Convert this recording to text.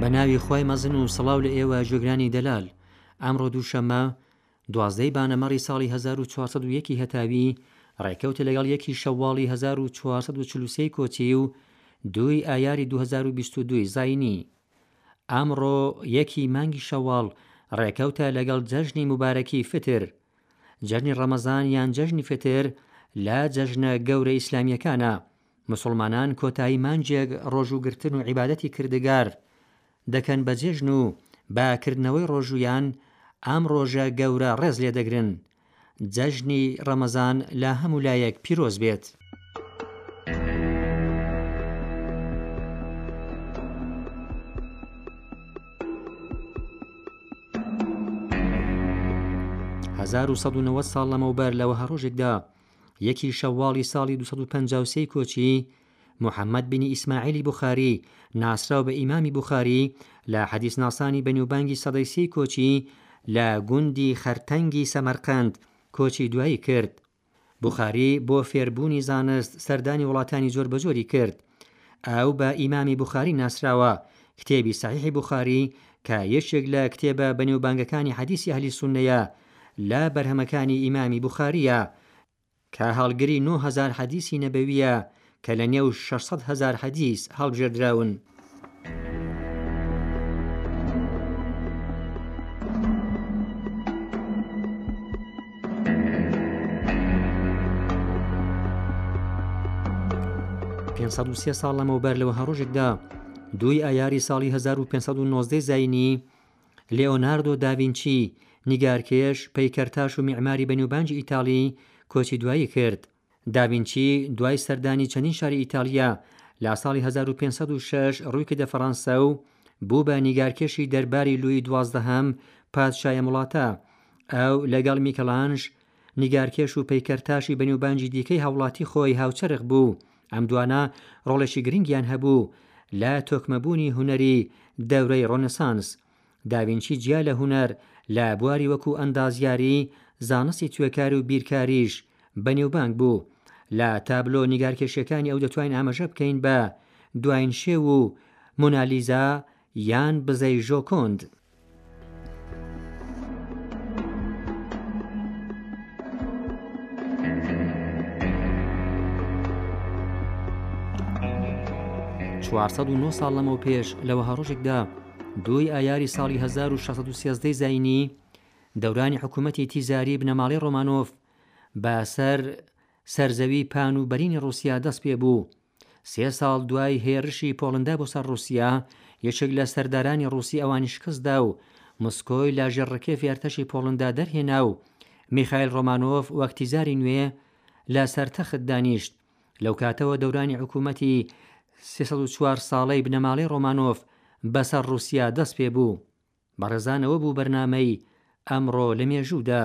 بە ناوی خوای مەزن و سڵاو لە ئێوە گوێگرانی دەلال ئەمڕۆ دووشەممە دوازدەی بانەمەڕی ساڵی 1401 ی هەتاوی ڕێکەوتە لەگەڵ یەکی شەواڵی 1443 ی کۆچی و دووی ئایاری 2022 ی زاینی ئەمڕۆ یەکی مانگی شەواڵ ڕێکەوتە لەگەڵ جەژنی موبارەکی فتر جەژنی ڕەمەزان یان جەژنی فتر لە جەژنە گەورە ئیسلامیەکانە مسوڵمانان کۆتایی مانجێک ڕۆژوو گرتن و عیبادەتی کردگار دەکەن بە جێژن و بە کردنەوەی ڕۆژوویان ئەم ڕۆژە گەورە ڕێز لێ دەگرن. جەژنی ڕەمەزان لە هەموو لایەک پیرۆز بێت. هەزار و سەد و نەوەد ساڵ لەمەوبەر لە وەها ڕۆژێکدا، یەکی شەواڵی ساڵی 253 کۆچی محەممەد بینی ئیسماعیلی بخاری ناسراو بە ئیمامی بخاری لە حەدیث ناسانی بەنیوبانگی سەدەی سی کۆچی لە گوندی خەرتەنگی سەمەرقەند کۆچی دوایی کرد بخاری بۆ فێربوونی زانست سەردانی وڵاتانی جۆربەجۆری کرد ئەو بە ئیمامی بوخاری ناسراوە، کتێبی سەحیحی بوخاری کە یەکێک لە کتێبە بەنێوبانگەکانی حەدیسی ئەهلی سوننەیە لە بەرهەمەکانی ئیمامی بوخارییە کە هەڵگری نۆ هەزار حەدیسی نەبەوییە کە لە نێو شەش سەد هەزار حەدیس هەڵبژێردراون. ساڵ لەمەوبەر لەوە هەڕۆژێکدا دووی ئایاری ساڵی 1590 زینی لێۆناردۆ داڤینچی نیگارکێش پەیکەرتاش و میعماری بەنیوبانجی ئیتاڵی کۆچی دوایی کرد داڤینچی دوای سەردانی چەندین شاری ئیتاڵیا لە ساڵی هەزار و پێنج سەد و شەش ڕووی کردە فەڕانسە و بوو بە نیگارکێشی دەرباری لویی دوازدەهەم پادشای ئەم وڵاتە. ئەو لەگەڵ میکەلانژ نیگارکێش و پەیکەرتاشی بەنێوبانگی دیکەی هاوڵاتی خۆی هاوچەرخ بوو، ئەم دوانە ڕۆڵێکی گرنگیان هەبوو لە تۆکمەبوونی هونەری دەورەی ڕۆنسانس. داڤینچی جیا لە هونەر، لە بواری وەکوو ئەندازیاری، زانستی توێکار و بیرکاریش بەنێوبانگ بوو. لە تابلۆ نیگارکێشییەکانی ئەو دەتوانین ئاماژە بکەین بە، دواین شێو و مۆنالیزا، یان بزەی ژۆکۆند. چوار سەد و نۆ ساڵ لەمەوپێش لە وەها ڕۆژێکدا، دووی ئایاری ساڵی هەزار و شەش سەد و سێزدە زاینی دەورانی حکوومەتی تیزاری بنەماڵەی ڕۆمانۆف بە سەر سەرزەوی پان و بەرینی ڕووسیا دەست پێ بوو سێ ساڵ دوای هێرشی پۆڵندا بۆ سەر ڕووسیا یەکێک لە سەردارانی ڕووسی ئەوانی شکستدا و مسکۆی لە ژێر ڕکێفی ئەرتەشی پۆڵندا دەرهێنا و میخایل ڕۆمانۆف وەک تیزاری نوێ لە سەر تەخت دانیشت لەوکاتەوە دەورانی حکوومەتی سێ سەد و چوار ساڵەی بنەماڵەی ڕۆمانۆف بەسەر ڕووسیا دەست پێ بوو. بەڕێزان ئەوە بوو بەرنامەی ئەمڕۆ لە مێژوودا.